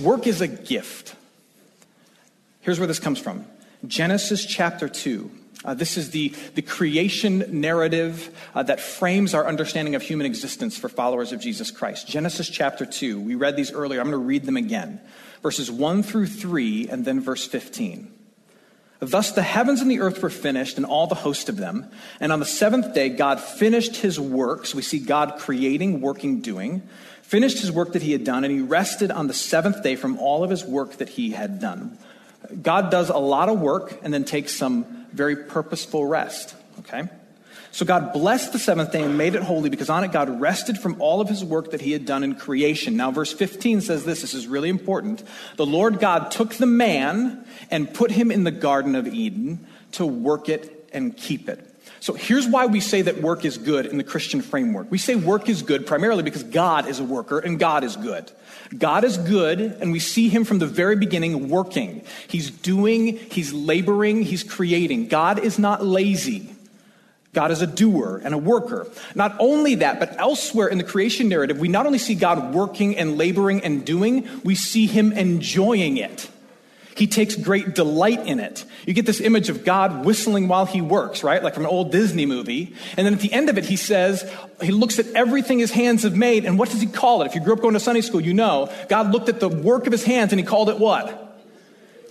Work is a gift. Here's where this comes from Genesis chapter 2. Uh, this is the, the creation narrative uh, that frames our understanding of human existence for followers of Jesus Christ. Genesis chapter 2. We read these earlier. I'm going to read them again. Verses 1 through 3, and then verse 15. Thus the heavens and the earth were finished, and all the host of them. And on the seventh day, God finished his works. We see God creating, working, doing. Finished his work that he had done, and he rested on the seventh day from all of his work that he had done. God does a lot of work and then takes some very purposeful rest. Okay? So God blessed the seventh day and made it holy because on it God rested from all of his work that he had done in creation. Now, verse 15 says this this is really important. The Lord God took the man and put him in the Garden of Eden to work it and keep it. So here's why we say that work is good in the Christian framework. We say work is good primarily because God is a worker and God is good. God is good, and we see him from the very beginning working. He's doing, he's laboring, he's creating. God is not lazy. God is a doer and a worker. Not only that, but elsewhere in the creation narrative, we not only see God working and laboring and doing, we see him enjoying it. He takes great delight in it. You get this image of God whistling while he works, right? Like from an old Disney movie. And then at the end of it, he says, he looks at everything his hands have made, and what does he call it? If you grew up going to Sunday school, you know. God looked at the work of his hands and he called it what?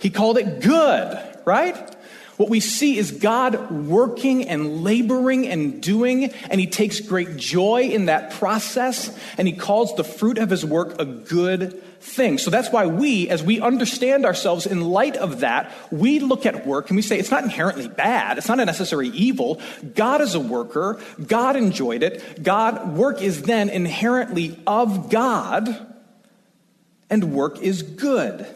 He called it good, right? What we see is God working and laboring and doing, and He takes great joy in that process, and He calls the fruit of His work a good thing. So that's why we, as we understand ourselves in light of that, we look at work and we say it's not inherently bad, it's not a necessary evil. God is a worker, God enjoyed it. God, work is then inherently of God, and work is good.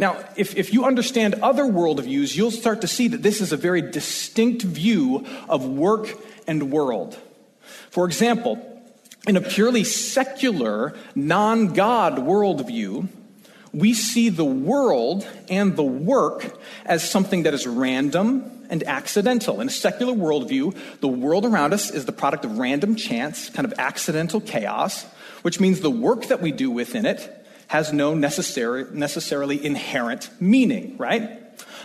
Now, if, if you understand other worldviews, you'll start to see that this is a very distinct view of work and world. For example, in a purely secular, non God worldview, we see the world and the work as something that is random and accidental. In a secular worldview, the world around us is the product of random chance, kind of accidental chaos, which means the work that we do within it has no necessary, necessarily inherent meaning, right?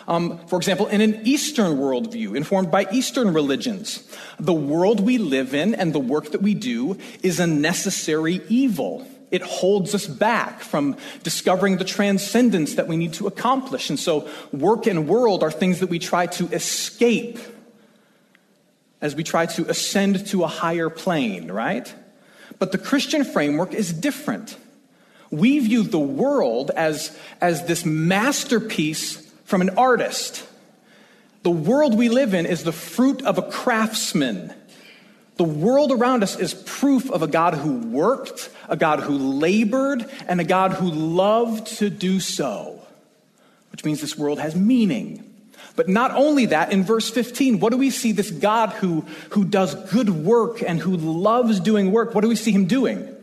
Um, for example, in an Eastern worldview, informed by Eastern religions, the world we live in and the work that we do is a necessary evil. It holds us back from discovering the transcendence that we need to accomplish. And so, work and world are things that we try to escape as we try to ascend to a higher plane, right? But the Christian framework is different. We view the world as, as this masterpiece from an artist. The world we live in is the fruit of a craftsman. The world around us is proof of a God who worked, a God who labored, and a God who loved to do so, which means this world has meaning. But not only that, in verse 15, what do we see this God who, who does good work and who loves doing work? What do we see him doing?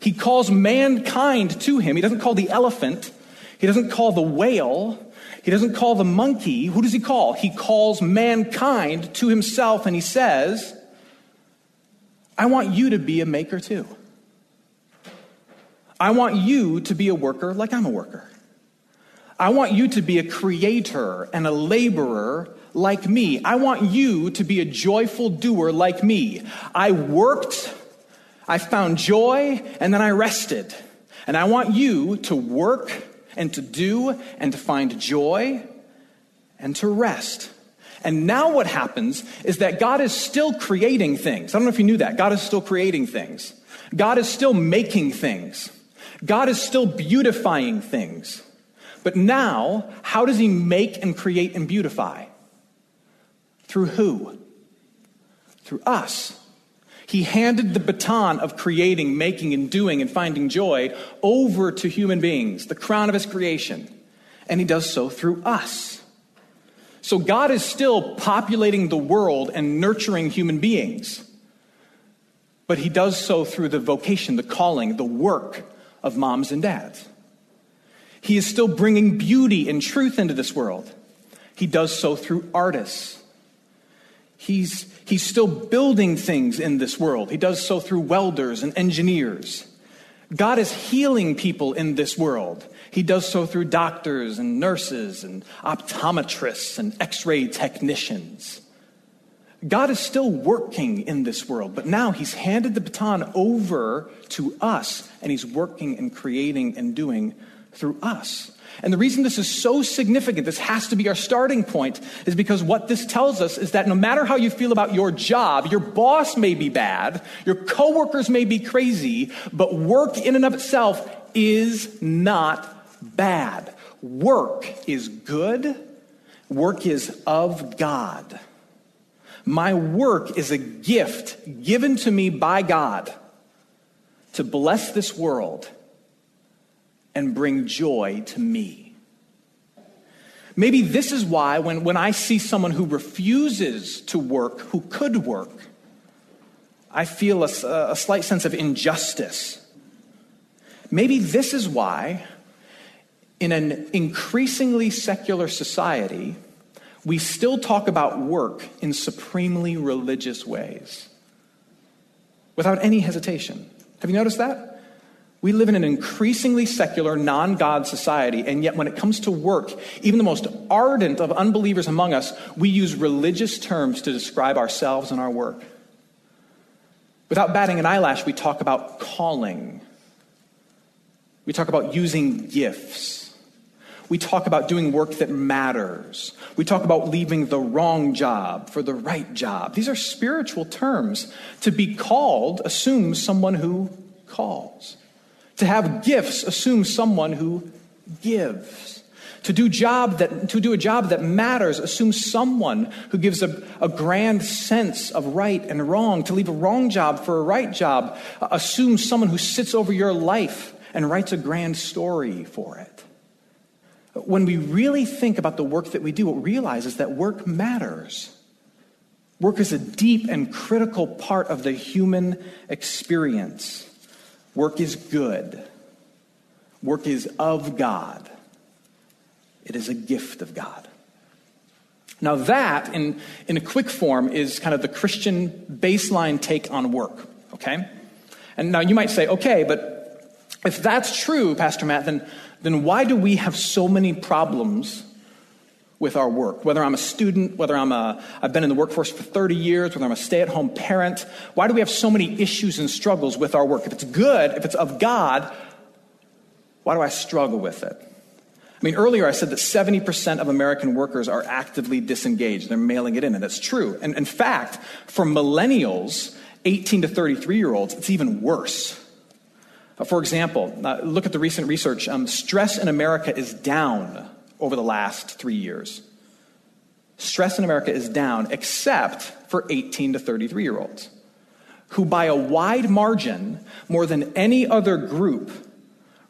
He calls mankind to him. He doesn't call the elephant, he doesn't call the whale, he doesn't call the monkey. Who does he call? He calls mankind to himself and he says, I want you to be a maker too. I want you to be a worker like I'm a worker. I want you to be a creator and a laborer like me. I want you to be a joyful doer like me. I worked, I found joy, and then I rested. And I want you to work and to do and to find joy and to rest. And now what happens is that God is still creating things. I don't know if you knew that. God is still creating things. God is still making things. God is still beautifying things. But now, how does he make and create and beautify? Through who? Through us. He handed the baton of creating, making, and doing and finding joy over to human beings, the crown of his creation. And he does so through us. So God is still populating the world and nurturing human beings. But he does so through the vocation, the calling, the work of moms and dads. He is still bringing beauty and truth into this world. He does so through artists. He's, he's still building things in this world. He does so through welders and engineers. God is healing people in this world. He does so through doctors and nurses and optometrists and x ray technicians. God is still working in this world, but now He's handed the baton over to us, and He's working and creating and doing through us. And the reason this is so significant, this has to be our starting point, is because what this tells us is that no matter how you feel about your job, your boss may be bad, your coworkers may be crazy, but work in and of itself is not bad. Work is good, work is of God. My work is a gift given to me by God to bless this world and bring joy to me. Maybe this is why, when, when I see someone who refuses to work, who could work, I feel a, a slight sense of injustice. Maybe this is why in an increasingly secular society, we still talk about work in supremely religious ways without any hesitation. Have you noticed that? We live in an increasingly secular, non God society, and yet when it comes to work, even the most ardent of unbelievers among us, we use religious terms to describe ourselves and our work. Without batting an eyelash, we talk about calling, we talk about using gifts. We talk about doing work that matters. We talk about leaving the wrong job for the right job. These are spiritual terms. To be called assumes someone who calls. To have gifts assumes someone who gives. To do, job that, to do a job that matters assumes someone who gives a, a grand sense of right and wrong. To leave a wrong job for a right job uh, assumes someone who sits over your life and writes a grand story for it. When we really think about the work that we do, what we realize is that work matters. Work is a deep and critical part of the human experience. Work is good. Work is of God. It is a gift of God. Now, that, in, in a quick form, is kind of the Christian baseline take on work, okay? And now you might say, okay, but if that's true, Pastor Matt, then then why do we have so many problems with our work? Whether I'm a student, whether I'm a, I've been in the workforce for 30 years, whether I'm a stay at home parent, why do we have so many issues and struggles with our work? If it's good, if it's of God, why do I struggle with it? I mean, earlier I said that 70% of American workers are actively disengaged. They're mailing it in, and that's true. And in fact, for millennials, 18 to 33 year olds, it's even worse. For example, uh, look at the recent research. Um, stress in America is down over the last three years. Stress in America is down, except for 18 to 33 year olds, who, by a wide margin, more than any other group,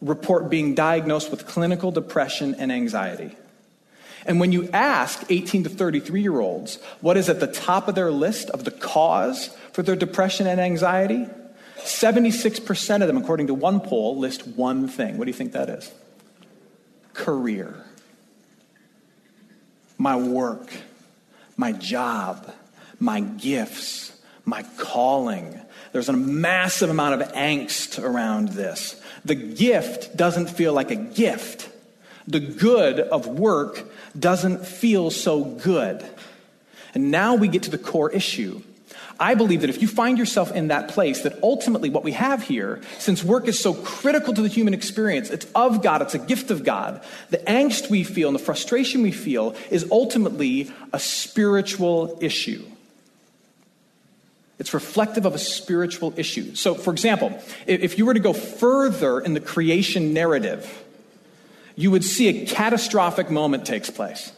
report being diagnosed with clinical depression and anxiety. And when you ask 18 to 33 year olds what is at the top of their list of the cause for their depression and anxiety, 76% of them, according to one poll, list one thing. What do you think that is? Career. My work, my job, my gifts, my calling, There's a massive amount of angst around this. The gift doesn't feel like a gift. The good of work doesn't feel so good. And now we get to the core issue. I believe that if you find yourself in that place, that ultimately what we have here, since work is so critical to the human experience, it's of God, it's a gift of God, the angst we feel and the frustration we feel is ultimately a spiritual issue. It's reflective of a spiritual issue. So, for example, if you were to go further in the creation narrative, you would see a catastrophic moment takes place.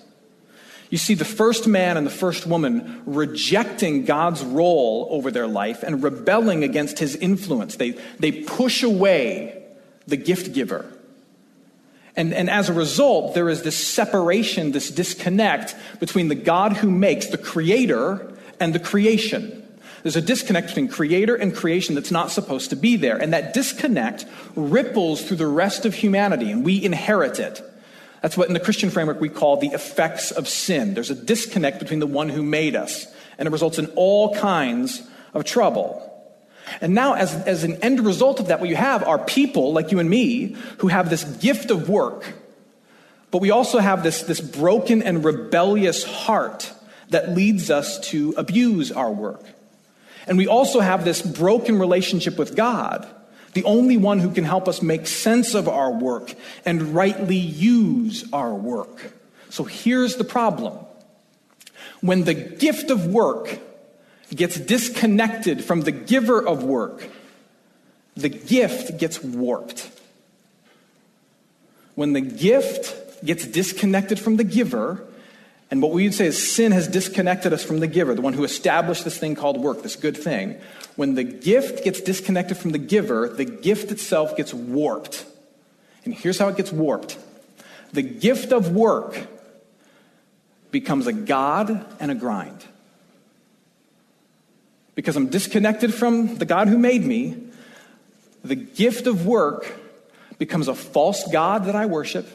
You see the first man and the first woman rejecting God's role over their life and rebelling against his influence. They, they push away the gift giver. And, and as a result, there is this separation, this disconnect between the God who makes, the creator, and the creation. There's a disconnect between creator and creation that's not supposed to be there. And that disconnect ripples through the rest of humanity, and we inherit it. That's what in the Christian framework we call the effects of sin. There's a disconnect between the one who made us, and it results in all kinds of trouble. And now, as, as an end result of that, what you have are people like you and me who have this gift of work, but we also have this, this broken and rebellious heart that leads us to abuse our work. And we also have this broken relationship with God the only one who can help us make sense of our work and rightly use our work. So here's the problem when the gift of work gets disconnected from the giver of work, the gift gets warped. When the gift gets disconnected from the giver, and what we would say is sin has disconnected us from the giver, the one who established this thing called work, this good thing. When the gift gets disconnected from the giver, the gift itself gets warped. And here's how it gets warped the gift of work becomes a God and a grind. Because I'm disconnected from the God who made me, the gift of work becomes a false God that I worship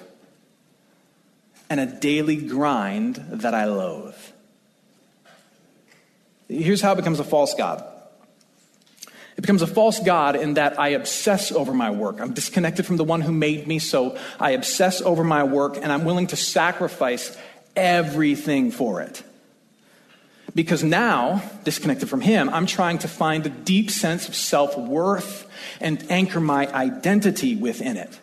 and a daily grind that I loathe. Here's how it becomes a false God. It becomes a false God in that I obsess over my work. I'm disconnected from the one who made me, so I obsess over my work and I'm willing to sacrifice everything for it. Because now, disconnected from Him, I'm trying to find a deep sense of self worth and anchor my identity within it.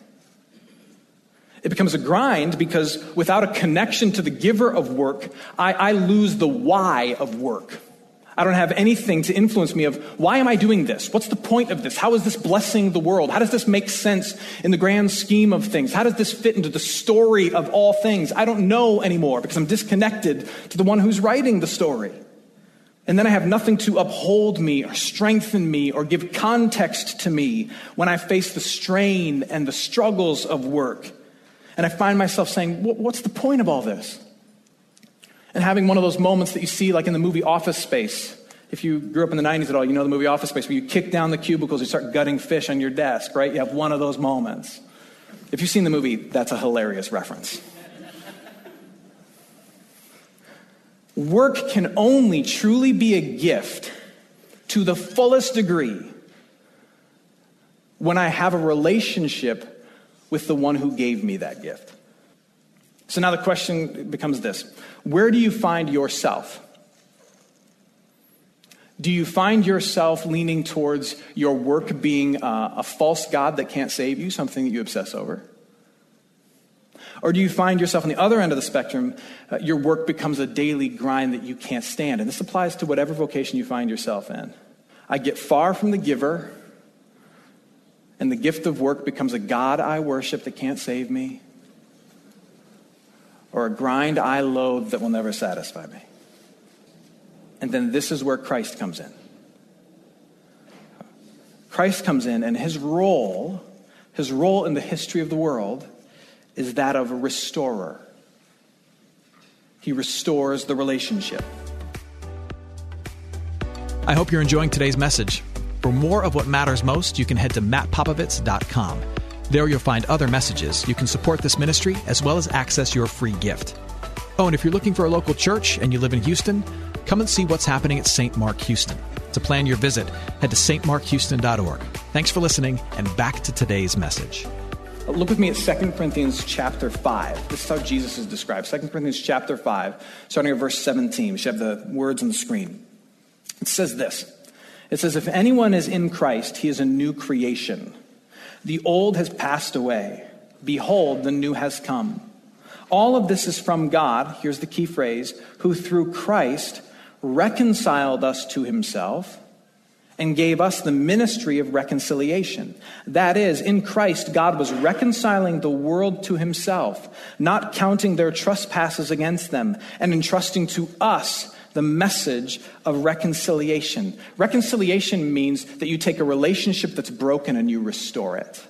It becomes a grind because without a connection to the giver of work, I, I, lose the why of work. I don't have anything to influence me of why am I doing this? What's the point of this? How is this blessing the world? How does this make sense in the grand scheme of things? How does this fit into the story of all things? I don't know anymore because I'm disconnected to the one who's writing the story. And then I have nothing to uphold me or strengthen me or give context to me when I face the strain and the struggles of work. And I find myself saying, What's the point of all this? And having one of those moments that you see, like in the movie Office Space. If you grew up in the 90s at all, you know the movie Office Space, where you kick down the cubicles, you start gutting fish on your desk, right? You have one of those moments. If you've seen the movie, that's a hilarious reference. Work can only truly be a gift to the fullest degree when I have a relationship with the one who gave me that gift. So now the question becomes this Where do you find yourself? Do you find yourself leaning towards your work being uh, a false God that can't save you, something that you obsess over? Or do you find yourself on the other end of the spectrum, uh, your work becomes a daily grind that you can't stand? And this applies to whatever vocation you find yourself in. I get far from the giver, and the gift of work becomes a God I worship that can't save me, or a grind I loathe that will never satisfy me. And then this is where Christ comes in. Christ comes in, and his role, his role in the history of the world, is that of a restorer. He restores the relationship. I hope you're enjoying today's message. For more of what matters most, you can head to mattpopovits.com. There you'll find other messages. You can support this ministry as well as access your free gift. Oh, and if you're looking for a local church and you live in Houston, come and see what's happening at St. Mark Houston. To plan your visit, head to stmarkhouston.org. Thanks for listening, and back to today's message. Look with me at 2 Corinthians chapter 5. This is how Jesus is described. 2 Corinthians chapter 5, starting at verse 17. We should have the words on the screen. It says this It says, If anyone is in Christ, he is a new creation. The old has passed away. Behold, the new has come. All of this is from God, here's the key phrase, who through Christ reconciled us to himself and gave us the ministry of reconciliation. That is, in Christ, God was reconciling the world to himself, not counting their trespasses against them, and entrusting to us the message of reconciliation. Reconciliation means that you take a relationship that's broken and you restore it.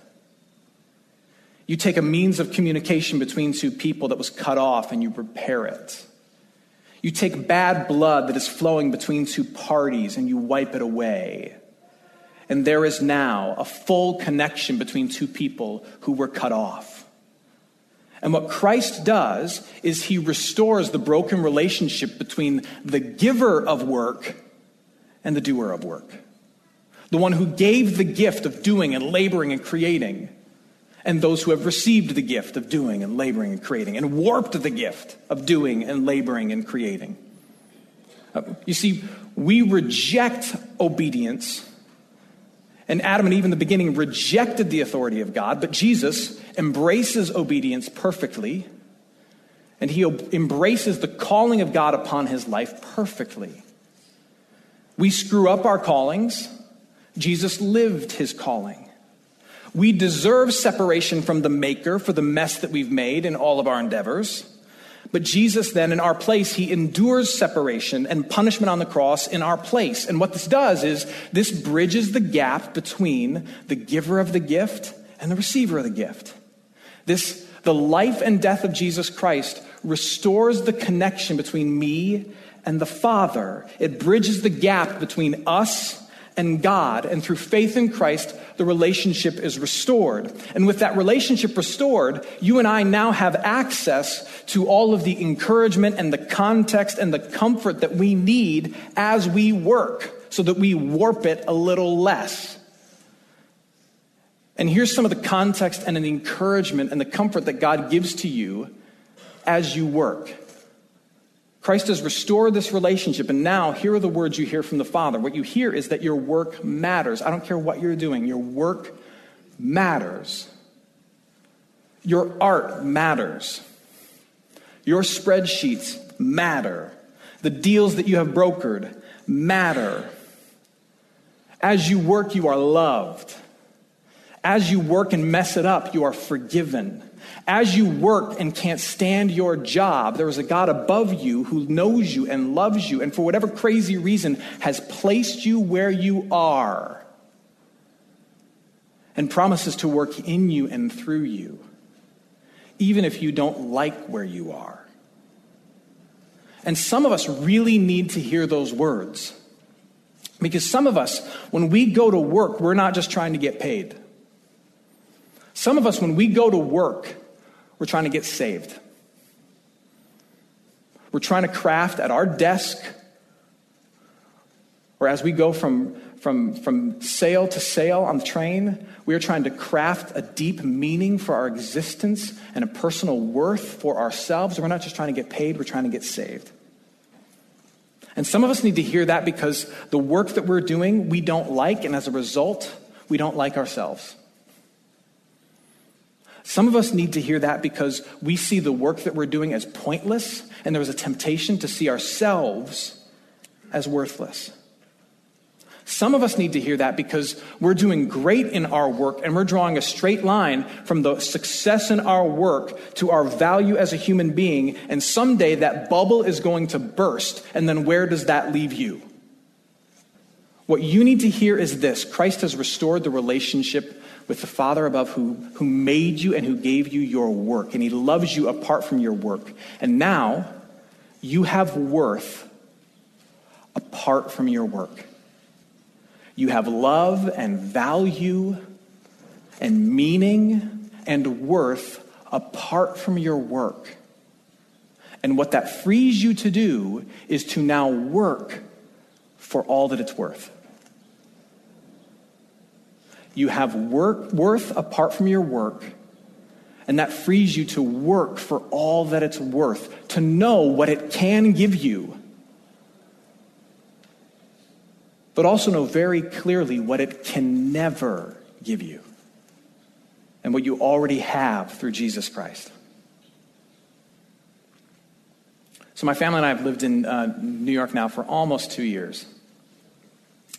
You take a means of communication between two people that was cut off and you repair it. You take bad blood that is flowing between two parties and you wipe it away. And there is now a full connection between two people who were cut off. And what Christ does is he restores the broken relationship between the giver of work and the doer of work. The one who gave the gift of doing and laboring and creating and those who have received the gift of doing and laboring and creating, and warped the gift of doing and laboring and creating. Uh, you see, we reject obedience, and Adam and Eve in the beginning rejected the authority of God, but Jesus embraces obedience perfectly, and he embraces the calling of God upon his life perfectly. We screw up our callings, Jesus lived his calling. We deserve separation from the Maker for the mess that we've made in all of our endeavors. But Jesus, then, in our place, he endures separation and punishment on the cross in our place. And what this does is this bridges the gap between the giver of the gift and the receiver of the gift. This, the life and death of Jesus Christ restores the connection between me and the Father. It bridges the gap between us and God. And through faith in Christ, the relationship is restored. And with that relationship restored, you and I now have access to all of the encouragement and the context and the comfort that we need as we work so that we warp it a little less. And here's some of the context and the encouragement and the comfort that God gives to you as you work. Christ has restored this relationship, and now here are the words you hear from the Father. What you hear is that your work matters. I don't care what you're doing, your work matters. Your art matters. Your spreadsheets matter. The deals that you have brokered matter. As you work, you are loved. As you work and mess it up, you are forgiven. As you work and can't stand your job, there is a God above you who knows you and loves you, and for whatever crazy reason has placed you where you are and promises to work in you and through you, even if you don't like where you are. And some of us really need to hear those words. Because some of us, when we go to work, we're not just trying to get paid. Some of us, when we go to work, we're trying to get saved. We're trying to craft at our desk, or as we go from, from, from sale to sail on the train, we are trying to craft a deep meaning for our existence and a personal worth for ourselves. We're not just trying to get paid, we're trying to get saved. And some of us need to hear that because the work that we're doing, we don't like, and as a result, we don't like ourselves. Some of us need to hear that because we see the work that we're doing as pointless, and there is a temptation to see ourselves as worthless. Some of us need to hear that because we're doing great in our work and we're drawing a straight line from the success in our work to our value as a human being, and someday that bubble is going to burst, and then where does that leave you? What you need to hear is this Christ has restored the relationship with the Father above who, who made you and who gave you your work. And He loves you apart from your work. And now you have worth apart from your work. You have love and value and meaning and worth apart from your work. And what that frees you to do is to now work for all that it's worth. You have work, worth apart from your work, and that frees you to work for all that it's worth, to know what it can give you, but also know very clearly what it can never give you and what you already have through Jesus Christ. So, my family and I have lived in uh, New York now for almost two years.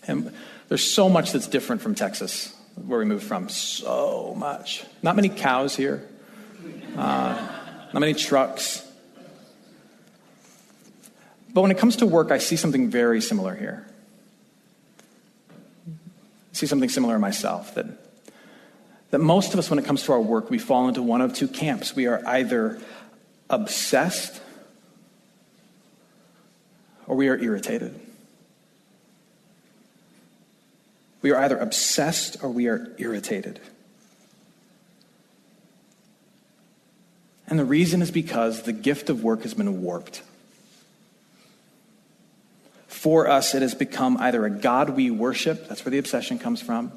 And there's so much that's different from Texas, where we moved from. So much. Not many cows here, uh, not many trucks. But when it comes to work, I see something very similar here. I see something similar in myself that, that most of us, when it comes to our work, we fall into one of two camps. We are either obsessed or we are irritated. We are either obsessed or we are irritated. And the reason is because the gift of work has been warped. For us, it has become either a God we worship, that's where the obsession comes from,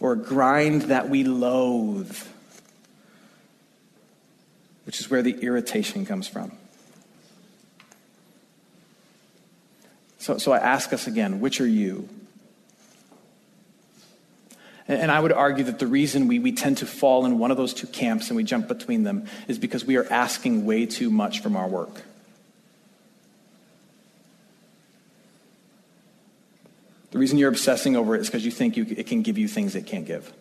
or a grind that we loathe, which is where the irritation comes from. So, so I ask us again which are you? And, I would argue that the reason we, we tend to fall in one of those two camps and we jump between them is because we are asking way too much from our work. The reason you're obsessing over it is because you think you, it can give you things it can't give.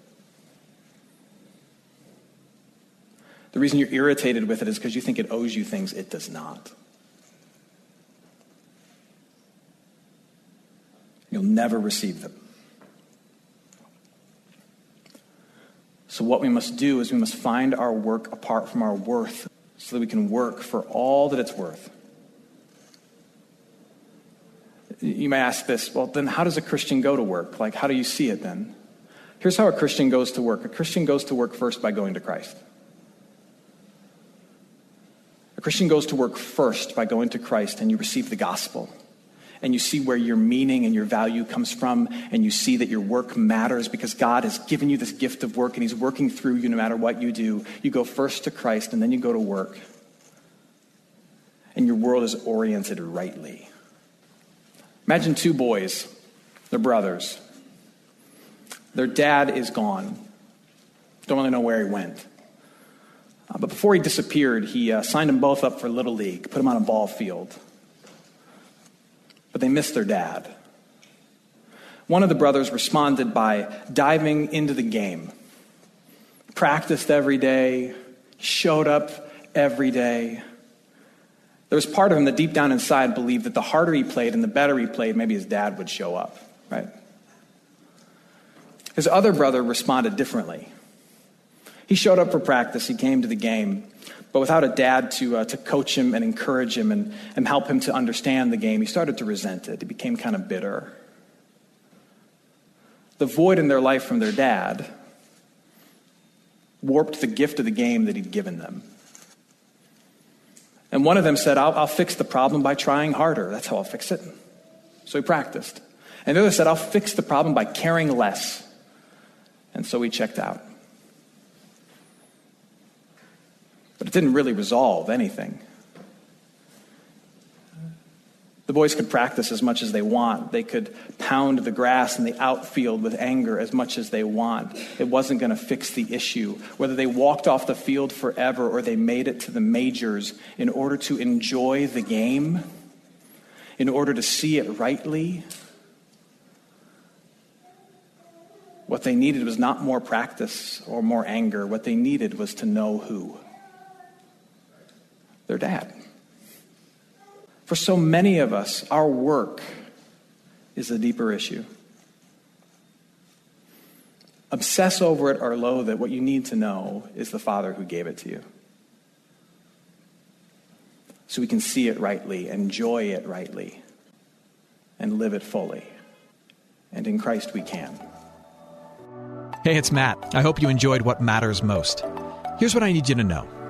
The reason you're irritated with it is because you think it owes you things it does not. You'll never receive them. So, what we must do is we must find our work apart from our worth so that we can work for all that it's worth. You may ask this well, then how does a Christian go to work? Like, how do you see it then? Here's how a Christian goes to work a Christian goes to work first by going to Christ. A Christian goes to work first by going to Christ and you receive the gospel and you see where your meaning and your value comes from, and you see that your work matters because God has given you this gift of work and He's working through you no matter what you do, you go first to Christ and then you go to work. And your world is oriented rightly. Imagine two boys, they're brothers. Their dad is gone. Don't really know where he went. Uh, but before he disappeared, he uh, signed them both up for Little League, put them on a ball field but they missed their dad. One of the brothers responded by diving into the game, practiced every day, showed up every day. There was part of him that deep down inside believed that the harder he played and the better he played, maybe his dad would show up, right? His other brother responded differently. He showed up for practice, he came to the game, but without a dad to, uh, to coach him and encourage him and, and help him to understand the game, he started to resent it. He became kind of bitter. The void in their life from their dad warped the gift of the game that he'd given them. And one of them said, I'll, I'll fix the problem by trying harder. That's how I'll fix it. So he practiced. And the other said, I'll fix the problem by caring less. And so he checked out. But it didn't really resolve anything. The boys could practice as much as they want. They could pound the grass in the outfield with anger as much as they want. It wasn't going to fix the issue. Whether they walked off the field forever or they made it to the majors in order to enjoy the game, in order to see it rightly, what they needed was not more practice or more anger. What they needed was to know who their dad. For so many of us, our work is a deeper issue. Obsess over it or loathe it, what you need to know is the Father who gave it to you. So we can see it rightly, enjoy it rightly, and live it fully. And in Christ we can. Hey, it's Matt. I hope you enjoyed what matters most. Here's what I need you to know.